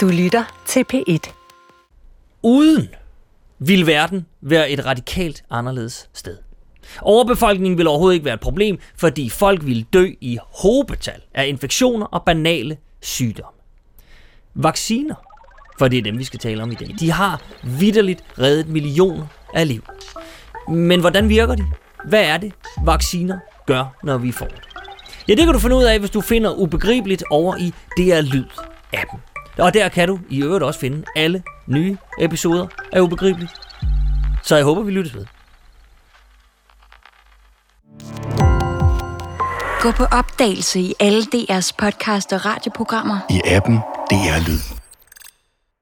Du lytter til P1. Uden vil verden være et radikalt anderledes sted. Overbefolkningen vil overhovedet ikke være et problem, fordi folk vil dø i hobetal af infektioner og banale sygdomme. Vacciner, for det er dem, vi skal tale om i dag, de har vidderligt reddet millioner af liv. Men hvordan virker de? Hvad er det, vacciner gør, når vi får det? Ja, det kan du finde ud af, hvis du finder ubegribeligt over i DR Lyd-appen. Og der kan du i øvrigt også finde alle nye episoder af Ubegribeligt. Så jeg håber, vi lyttes ved. Gå på opdagelse i alle DR's podcast og radioprogrammer. I appen DR Lyd.